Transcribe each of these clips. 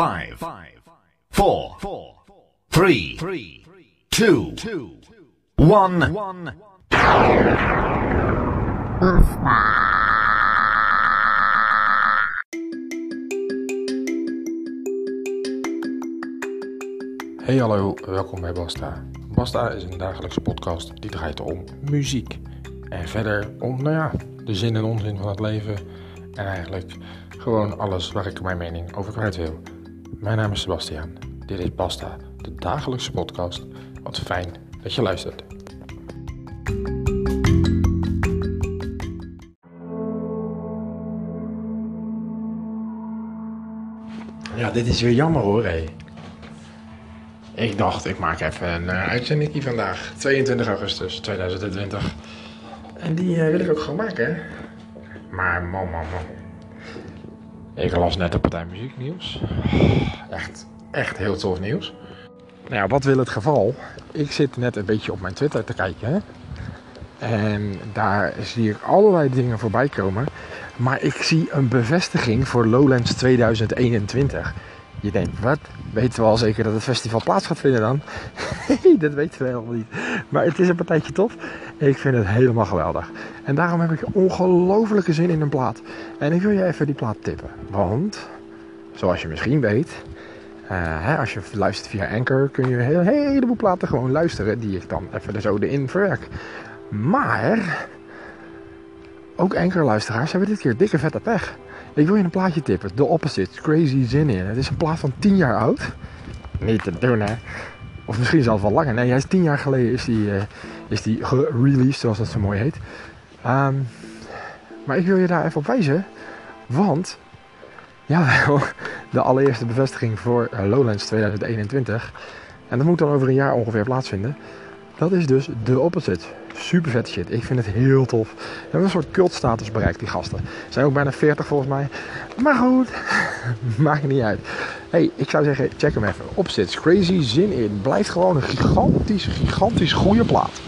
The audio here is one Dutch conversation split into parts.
5, 4, 3, 2, 1. Hey hallo, welkom bij Basta. Basta is een dagelijkse podcast die draait om muziek. En verder om, nou ja, de zin en onzin van het leven. En eigenlijk gewoon alles waar ik mijn mening over kwijt wil. Mijn naam is Sebastiaan. Dit is Basta, de dagelijkse podcast. Wat fijn dat je luistert. Ja, dit is weer jammer hoor, hé. Ik dacht, ik maak even een uh, vandaag, 22 augustus 2020. En die eh, wil ik ook gewoon maken, hè. Maar man, man. Ik las net op Partij Muziek nieuws. Echt, echt heel tof nieuws. Nou ja, wat wil het geval? Ik zit net een beetje op mijn Twitter te kijken. Hè? En daar zie ik allerlei dingen voorbij komen. Maar ik zie een bevestiging voor Lowlands 2021. Je denkt, wat? Weten we al zeker dat het festival plaats gaat vinden dan? dat weten we helemaal niet. Maar het is een partijtje tof. Ik vind het helemaal geweldig. En daarom heb ik ongelofelijke zin in een plaat. En ik wil je even die plaat tippen. Want, zoals je misschien weet, uh, hè, als je luistert via Anchor, kun je een heleboel platen gewoon luisteren. Die ik dan even er zo in verwerk. Maar, ook Anchor-luisteraars hebben dit keer dikke vette pech. Ik wil je een plaatje tippen. The Opposite, Crazy Zin in. Het is een plaat van 10 jaar oud. Niet te doen, hè. Of misschien zelfs wel langer. Nee, hij is 10 jaar geleden is die, uh, is die gereleased, zoals dat zo mooi heet. Um, maar ik wil je daar even op wijzen. Want, jawel, de allereerste bevestiging voor Lowlands 2021. En dat moet dan over een jaar ongeveer plaatsvinden. Dat is dus The Opposite. Super vet shit. Ik vind het heel tof. Ze hebben een soort cultstatus bereikt, die gasten. Zijn ook bijna 40 volgens mij. Maar goed, maakt niet uit. hey, ik zou zeggen, check hem even. Opzits, crazy, zin in. Blijft gewoon een gigantisch, gigantisch goede plaat.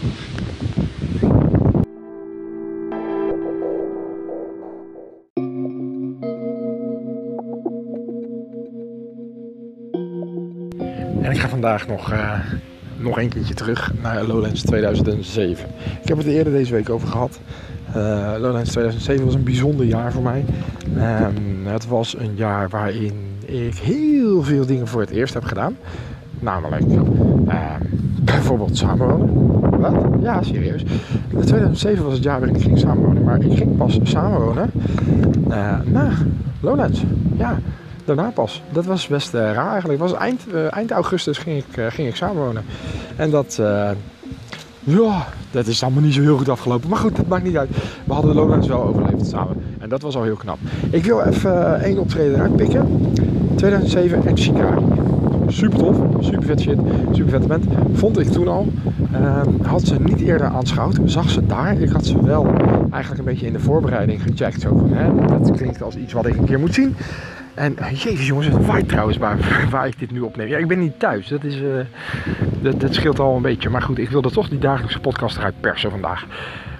En ik ga vandaag nog... Uh, nog een keertje terug naar Lowlands 2007. Ik heb het er eerder deze week over gehad. Uh, Lowlands 2007 was een bijzonder jaar voor mij. Um, het was een jaar waarin ik heel veel dingen voor het eerst heb gedaan. Namelijk uh, bijvoorbeeld samenwonen. Wat? Ja, serieus. 2007 was het jaar waarin ik ging samenwonen. Maar ik ging pas samenwonen uh, na Lowlands. Ja, daarna pas. Dat was best uh, raar eigenlijk. Was eind, uh, eind augustus ging ik, uh, ging ik samenwonen. En dat, ja, dat is allemaal niet zo heel goed afgelopen. Maar goed, dat maakt niet uit. We hadden de Lowlands wel overleefd samen. En dat was al heel knap. Ik wil even één optreden eruit pikken. 2007 en Chicago. Super tof, super vet shit, super vette band. Vond ik toen al. had ze niet eerder aanschouwd, zag ze daar. Ik had ze wel eigenlijk een beetje in de voorbereiding gecheckt. Zo hè, dat klinkt als iets wat ik een keer moet zien. En jezus jongens, het waait trouwens waar, ik dit nu opneem. Ja, ik ben niet thuis. Dat, is, uh, dat, scheelt al een beetje. Maar goed, ik wilde toch die dagelijkse podcast eruit persen vandaag.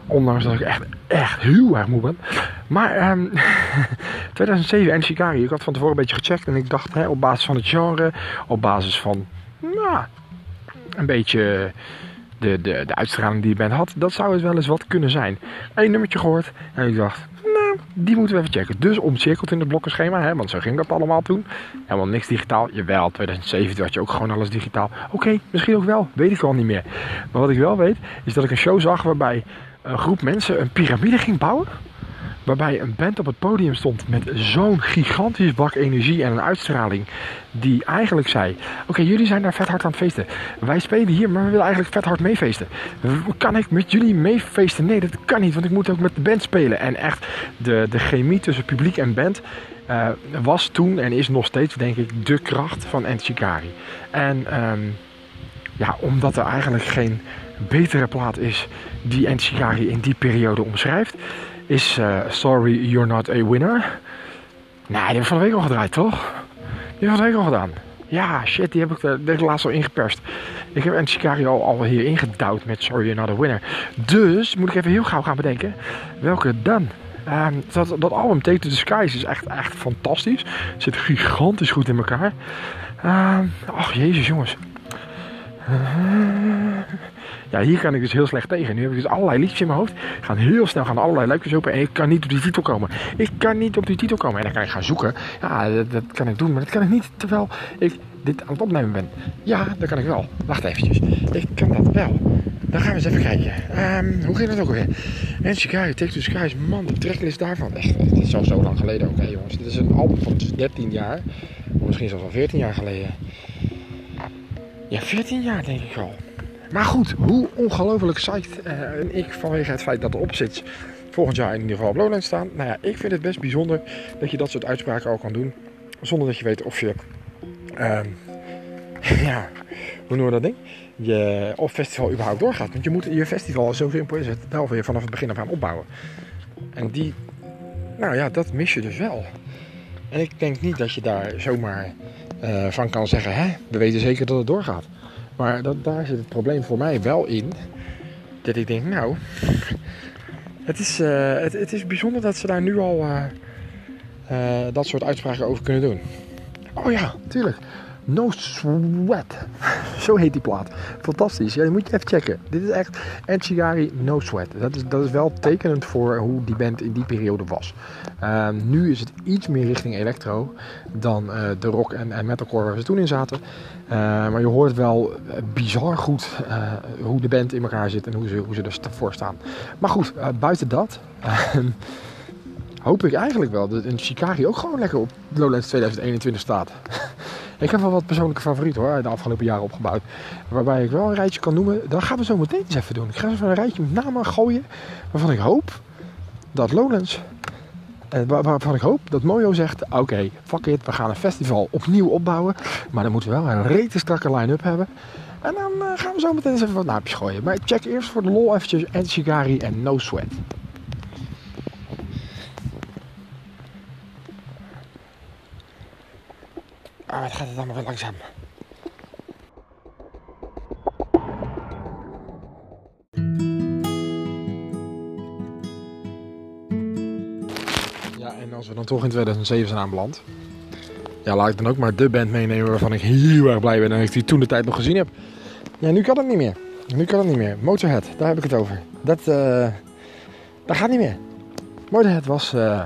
Ondanks dat ik echt, echt heel erg moe ben. Maar um, 2007 en Chicago. Ik had van tevoren een beetje gecheckt. En ik dacht hè, op basis van het genre. Op basis van nou, een beetje de, de, de uitstraling die je bent had. Dat zou het wel eens wat kunnen zijn. Eén nummertje gehoord. En ik dacht, die moeten we even checken. Dus omcirkeld in het blokkenschema, hè, want zo ging dat allemaal toen. Helemaal niks digitaal. Jawel, 2007 had je ook gewoon alles digitaal. Oké, misschien ook wel, weet ik wel niet meer. Maar wat ik wel weet, is dat ik een show zag waarbij een groep mensen een piramide ging bouwen. Waarbij een band op het podium stond met zo'n gigantisch bak energie en een uitstraling. Die eigenlijk zei: Oké, jullie zijn daar vet hard aan het feesten. Wij spelen hier, maar we willen eigenlijk vet hard meefeesten. Kan ik met jullie meefeesten? Nee, dat kan niet, want ik moet ook met de band spelen. En echt, de, de chemie tussen publiek en band uh, was toen en is nog steeds, denk ik, de kracht van Enchikari. En um, ja, omdat er eigenlijk geen betere plaat is die Enchikari in die periode omschrijft is uh, Sorry You're Not a Winner. Nee, die heb ik van de week al gedraaid, toch? Die heb ik van de week al gedaan. Ja, shit, die heb ik de, de laatst al ingeperst. Ik heb Enchikari al, al hier ingedouwd met Sorry You're Not a Winner. Dus moet ik even heel gauw gaan bedenken. Welke dan? Ehm, dat, dat album Take to the Skies is echt, echt fantastisch. Zit gigantisch goed in elkaar. Ehm, ach, jezus jongens. Ja, hier kan ik dus heel slecht tegen. Nu heb ik dus allerlei liedjes in mijn hoofd. Gaan heel snel, gaan allerlei luikjes open. En ik kan niet op die titel komen. Ik kan niet op die titel komen. En dan kan ik gaan zoeken. Ja, dat, kan ik doen. Maar dat kan ik niet terwijl ik dit aan het opnemen ben. Ja, dat kan ik wel. Wacht eventjes. Ik kan dat wel. Dan gaan we eens even kijken. Ehm, hoe ging dat ook weer? En Chicago, Take to Skies. Man, de tracklist daarvan. Echt, het is al zo lang geleden ook, hè jongens. Dit is een album van 13 jaar. Of misschien zelfs al 14 jaar geleden. Ja, 14 jaar denk ik al. Maar goed, hoe ongelooflijk psyched uh, ik vanwege het feit dat de opzits volgend jaar in ieder geval op Lowlands staan. Nou ja, ik vind het best bijzonder dat je dat soort uitspraken al kan doen. Zonder dat je weet of je, uh, ja, hoe noemen we dat ding? Je of festival überhaupt doorgaat. Want je moet je festival, zo simpel is het, wel weer vanaf het begin af aan opbouwen. En die, nou ja, dat mis je dus wel. En ik denk niet dat je daar zomaar uh, van kan zeggen, hè, we weten zeker dat het doorgaat. Maar dat, daar zit het probleem voor mij wel in. Dat ik denk, nou, het is, uh, het, is bijzonder dat ze daar nu al uh, uh, dat soort uitspraken over kunnen doen. Oh ja, tuurlijk. No Sweat. Zo heet die plaat. Fantastisch. Ja, die moet je even checken. Dit is echt Enchigari No Sweat. Dat is, dat is wel tekenend voor hoe die band in die periode was. Uh, nu is het iets meer richting electro dan de rock en, en metalcore waar ze toen in zaten. Uh, maar je hoort wel bizar goed hoe de band in elkaar zit en hoe ze, hoe ze ervoor staan. Maar goed, buiten dat hoop ik eigenlijk wel dat een Shikari ook gewoon lekker op Lowlands 2021 staat. ik heb wel wat persoonlijke favorieten hoor, de afgelopen jaren opgebouwd. Waarbij ik wel een rijtje kan noemen. Dat gaan we zo meteen eens even doen. Ik ga even een rijtje met namen gooien. Waarvan ik hoop dat Lowlands. Eh, waarvan ik hoop dat Mojo zegt: Oké, fuck it, we gaan een festival opnieuw opbouwen. Maar dan moeten we wel een rete strakke line-up hebben. En dan uh, gaan we zo meteen eens even wat naapjes gooien. Maar check eerst voor de lol eventjes Enchigari en No Sweat. Ah, het gaat het allemaal wel langzaam. Dan toch in 2007 zijn aanbeland. Ja, laat ik dan ook maar de band meenemen waarvan ik heel erg blij ben en ik die toen de tijd nog gezien heb. Ja, nu kan het niet meer. Nu kan het niet meer. Motorhead, daar heb ik het over. Dat, uh, dat gaat niet meer. Motorhead was... Uh,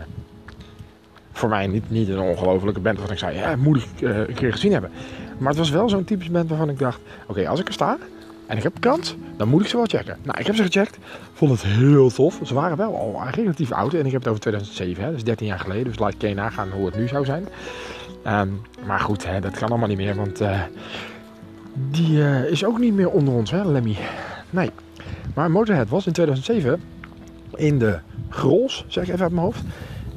voor mij niet, niet een ongelofelijke band waarvan ik zei, ja, moet ik uh, een keer gezien hebben. Maar het was wel zo'n typisch band waarvan ik dacht, oké, als ik er sta en ik heb kans, dan moet ik ze wel checken. Nou, ik heb ze gecheckt, vond het heel tof. Ze waren wel al relatief oud en ik heb het over 2007, hè, dus 13 jaar geleden. Dus laat je nagaan hoe het nu zou zijn. Um, maar goed, hè, dat kan allemaal niet meer, want uh, die uh, is ook niet meer onder ons, hè, Lemmy. Nee. Maar Motorhead was in 2007 in de Grols, zeg ik even uit mijn hoofd.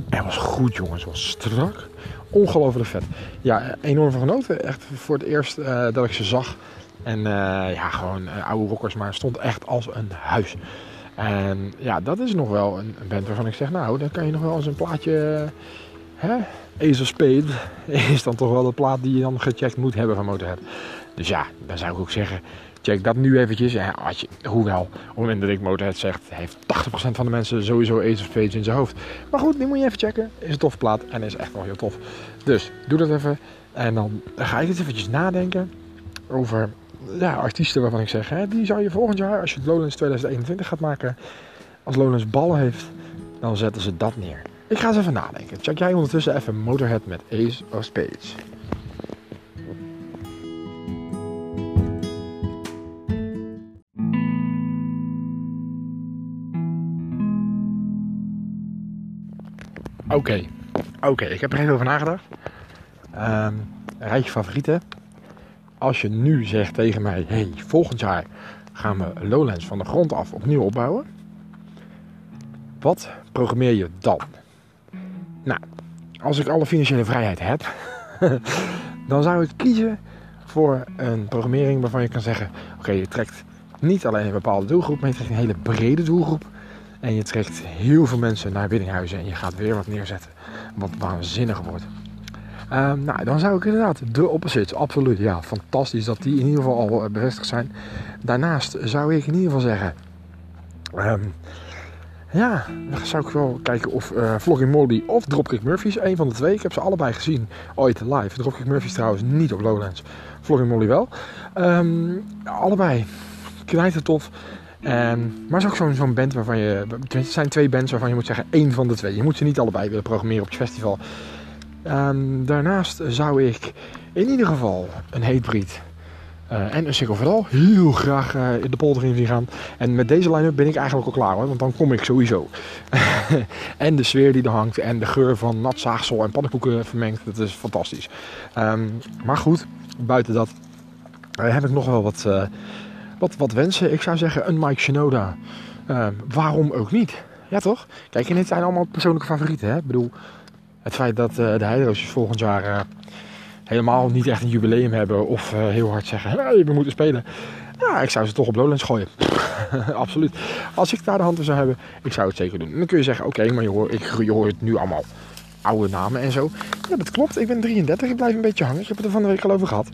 Hij was goed, jongens. was strak. Ongelooflijk vet. Ja, enorm van genoten. Echt voor het eerst dat ik ze zag. En uh, ja, gewoon uh, oude rockers, maar stond echt als een huis. En ja, dat is nog wel een band waarvan ik zeg, nou, dan kan je nog wel eens een plaatje... Hè? Ace Spade is dan toch wel de plaat die je dan gecheckt moet hebben van Motorhead. Dus ja, dan zou ik ook zeggen, check dat nu eventjes. Ja, je, hoewel, op het dat ik Motorhead zegt, heeft 80% van de mensen sowieso Ace in zijn hoofd. Maar goed, die moet je even checken. Is een toffe plaat en is echt wel heel tof. Dus doe dat even. En dan ga ik eens eventjes nadenken over ja, artiesten waarvan ik zeg, hè, die zou je volgend jaar, als je het Lowlands 2021 gaat maken, als Lowlands ballen heeft, dan zetten ze dat neer. Ik ga eens even nadenken. Check jij ondertussen even Motorhead met Ace of Spades. Oké, oké, ik heb er even over nagedacht. Um, rijtje favorieten. Als je nu zegt tegen mij, hey, volgend jaar gaan we Lowlands van de grond af opnieuw opbouwen. Wat programmeer je dan? Nou, als ik alle financiële vrijheid heb, dan zou ik kiezen voor een programmering waarvan je kan zeggen: oké, je trekt niet alleen een bepaalde doelgroep, maar je trekt een hele brede doelgroep. En je trekt heel veel mensen naar Biddinghuizen en je gaat weer wat neerzetten wat waanzinnig wordt. Um, nou, dan zou ik inderdaad de opposites, absoluut. Ja, fantastisch dat die in ieder geval al bevestigd zijn. Daarnaast zou ik in ieder geval zeggen... Um, Ja, dan zou ik wel kijken of uh, Flogging Molly of Dropkick Murphys. Een van de twee. Ik heb ze allebei gezien ooit live. Dropkick Murphys trouwens niet op Lowlands. Flogging Molly wel. Um, allebei knijten tof. Um, maar het is ook zo'n band waarvan je... Het zijn twee bands waarvan je moet zeggen één van de twee. Je moet ze niet allebei willen programmeren op je festival. Um, daarnaast zou ik in ieder geval een Hatebreed uh, en een vooral heel graag uh, in de polder in zien gaan. En met deze line-up ben ik eigenlijk al klaar hoor, want dan kom ik sowieso. en de sfeer die er hangt en de geur van nat zaagsel en pannenkoeken vermengd, dat is fantastisch. Um, maar goed, buiten dat uh, heb ik nog wel wat, wat, wat wensen. Ik zou zeggen een Mike Shinoda. Ehm, waarom ook niet? Ja toch? Kijk, en dit zijn allemaal persoonlijke favorieten. Hè? Ik bedoel, het feit dat de Hydro's volgend jaar helemaal niet echt een jubileum hebben of uh, heel hard zeggen, hey, we moeten spelen. Ja, ik zou ze toch op Lowlands gooien. Absoluut. Als ik daar de handen zou hebben, ik zou het zeker doen. En dan kun je zeggen, oké, maar je hoort, ik, je hoort nu allemaal oude namen en zo. Ja, dat klopt. Ik ben 33, ik blijf een beetje hangen. Ik heb het er van de week al over gehad.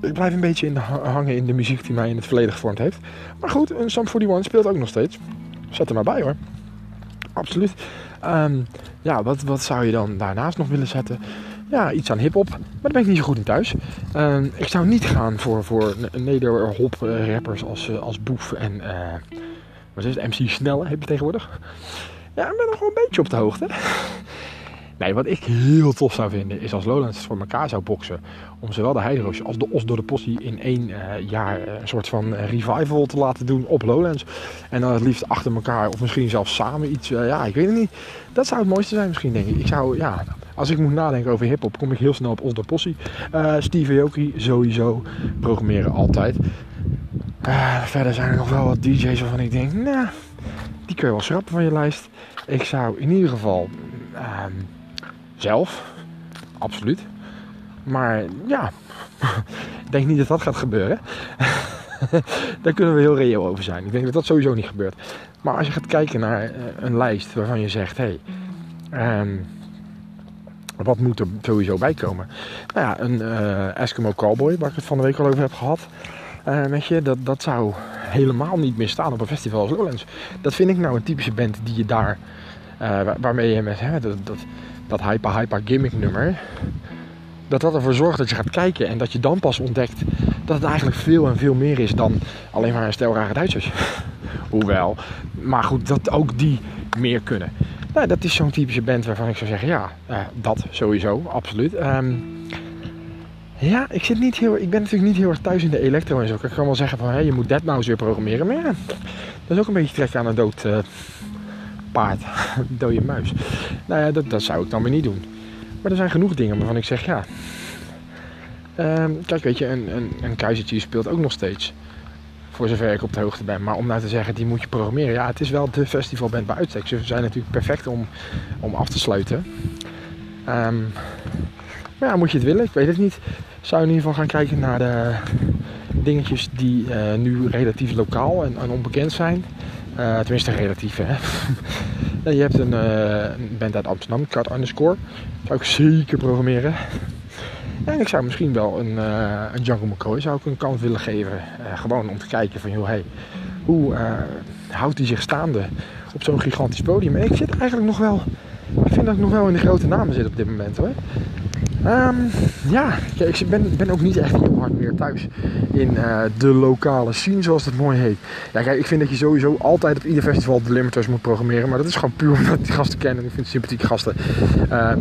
Ik blijf een beetje in de, hangen in de muziek die mij in het verleden gevormd heeft. Maar goed, een Sum 41 speelt ook nog steeds. Zet er maar bij hoor. Absoluut. Um, ja, wat, wat zou je dan daarnaast nog willen zetten? ja, iets aan hip-hop. Maar daar ben ik niet zo goed in thuis. Uh, ik zou niet gaan voor, voor nederhop rappers als, uh, als Boef en uh, wat is het, MC Snelle heb je tegenwoordig. Ja, ik ben nog wel een beetje op de hoogte. Nee, wat ik heel tof zou vinden is als Lowlands voor elkaar zou boksen. Om zowel de Heideroosje als de Os door de Possie in één uh, jaar een soort van revival te laten doen op Lowlands. En dan het liefst achter elkaar of misschien zelfs samen iets. Ja, ik weet het niet. Dat zou het mooiste zijn misschien denk ik. Ik zou, ja, als ik moet nadenken over hip-hop, kom ik heel snel op Osdo Possie. Uh, Steve Aoki sowieso. Programmeren altijd. Verder zijn er nog wel wat DJ's waarvan ik denk, nou, die kun je wel schrappen van je lijst. Ik zou in ieder geval uh, zelf, absoluut. Maar ja, ik denk niet dat dat gaat gebeuren. Daar kunnen we heel reëel over zijn. Ik denk dat dat sowieso niet gebeurt. Maar als je gaat kijken naar uh, een lijst waarvan je zegt, hé, hey, um, wat moet er sowieso bij komen? Nou ja, een uh, Eskimo Cowboy, waar ik het van de week al over heb gehad. Uh, weet je, dat, dat zou helemaal niet meer staan op een festival als Lowlands. Dat vind ik nou een typische band die je daar, waarmee je met hè, dat, dat, dat hyper hyper gimmick nummer, dat dat ervoor zorgt dat je gaat kijken en dat je dan pas ontdekt dat het eigenlijk veel en veel meer is dan alleen maar een stel rare Duitsers. Hoewel, maar goed, dat ook die meer kunnen. Nou, dat is zo'n typische band waarvan ik zou zeggen, ja, uh, dat sowieso, absoluut. Um, ja, ik, zit niet heel, ik ben natuurlijk niet heel erg thuis in de elektro en zo. Ik kan wel zeggen van, hey, je moet Deadmau5 weer programmeren. Maar ja, dat is ook een beetje trekken aan een dood uh, paard, dode muis. Nou ja, dat, dat zou ik dan weer niet doen. Maar er zijn genoeg dingen waarvan ik zeg, ja... Um, kijk, weet je, een, een, een keizertje speelt ook nog steeds. Voor zover ik op de hoogte ben. Maar om nou te zeggen, die moet je programmeren. Ja, het is wel de festivalband bij uitstek. Ze zijn natuurlijk perfect om, om af te sluiten. Um, maar ja, moet je het willen? Ik weet het niet. Zou in ieder geval gaan kijken naar de dingetjes die uh, nu relatief lokaal en onbekend zijn. Uh, tenminste relatief hè. je hebt een, band uit Amsterdam, Cut Underscore. Zou ik zeker programmeren. En ik zou misschien wel een, uh, een Django McCoy zou ik een kans willen geven. Gewoon om te kijken van, joh, hey, hoe houdt hij zich staande op zo'n gigantisch podium? En ik zit eigenlijk nog wel, ik vind dat ik nog wel in de grote namen zit op dit moment hoor. Um, ja, ik ben, ben ook niet echt heel hard meer thuis in uh, de lokale scene, zoals het mooi heet. Ja, kijk, ik vind dat je sowieso altijd op ieder festival de limiters moet programmeren. Maar dat is gewoon puur omdat ik die gasten ken en ik vind sympathieke gasten. Uh,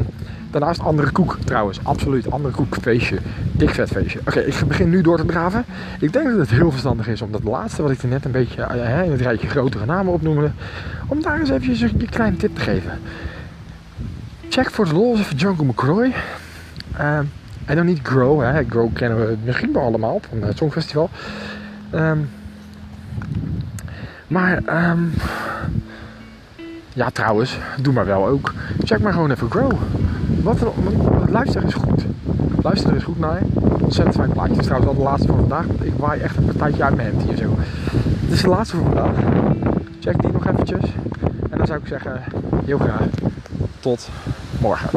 daarnaast andere koek trouwens, absoluut. Andere koek, feestje. Dik vet feestje. Oké, ik begin nu door te draven. Ik denk dat het heel verstandig is om dat laatste wat ik er net een beetje uh, in het rijtje grotere namen opnoemde. Om daar eens even je kleine tip te geven. Check voor de lol even Django McCroy. En dan niet Grow, hè. Grow kennen we misschien wel allemaal van het Songfestival. Um, maar, um, ja trouwens, doe maar wel ook. Check maar gewoon even Grow. Wat, wat luister is goed. Luister is goed naar. Ontzettend fijn plaatje. Is trouwens al de laatste van vandaag. Ik waai echt een partijtje uit mijn hemd hier zo. Het is de laatste voor vandaag. Check die nog eventjes. En dan zou ik zeggen, heel graag tot morgen.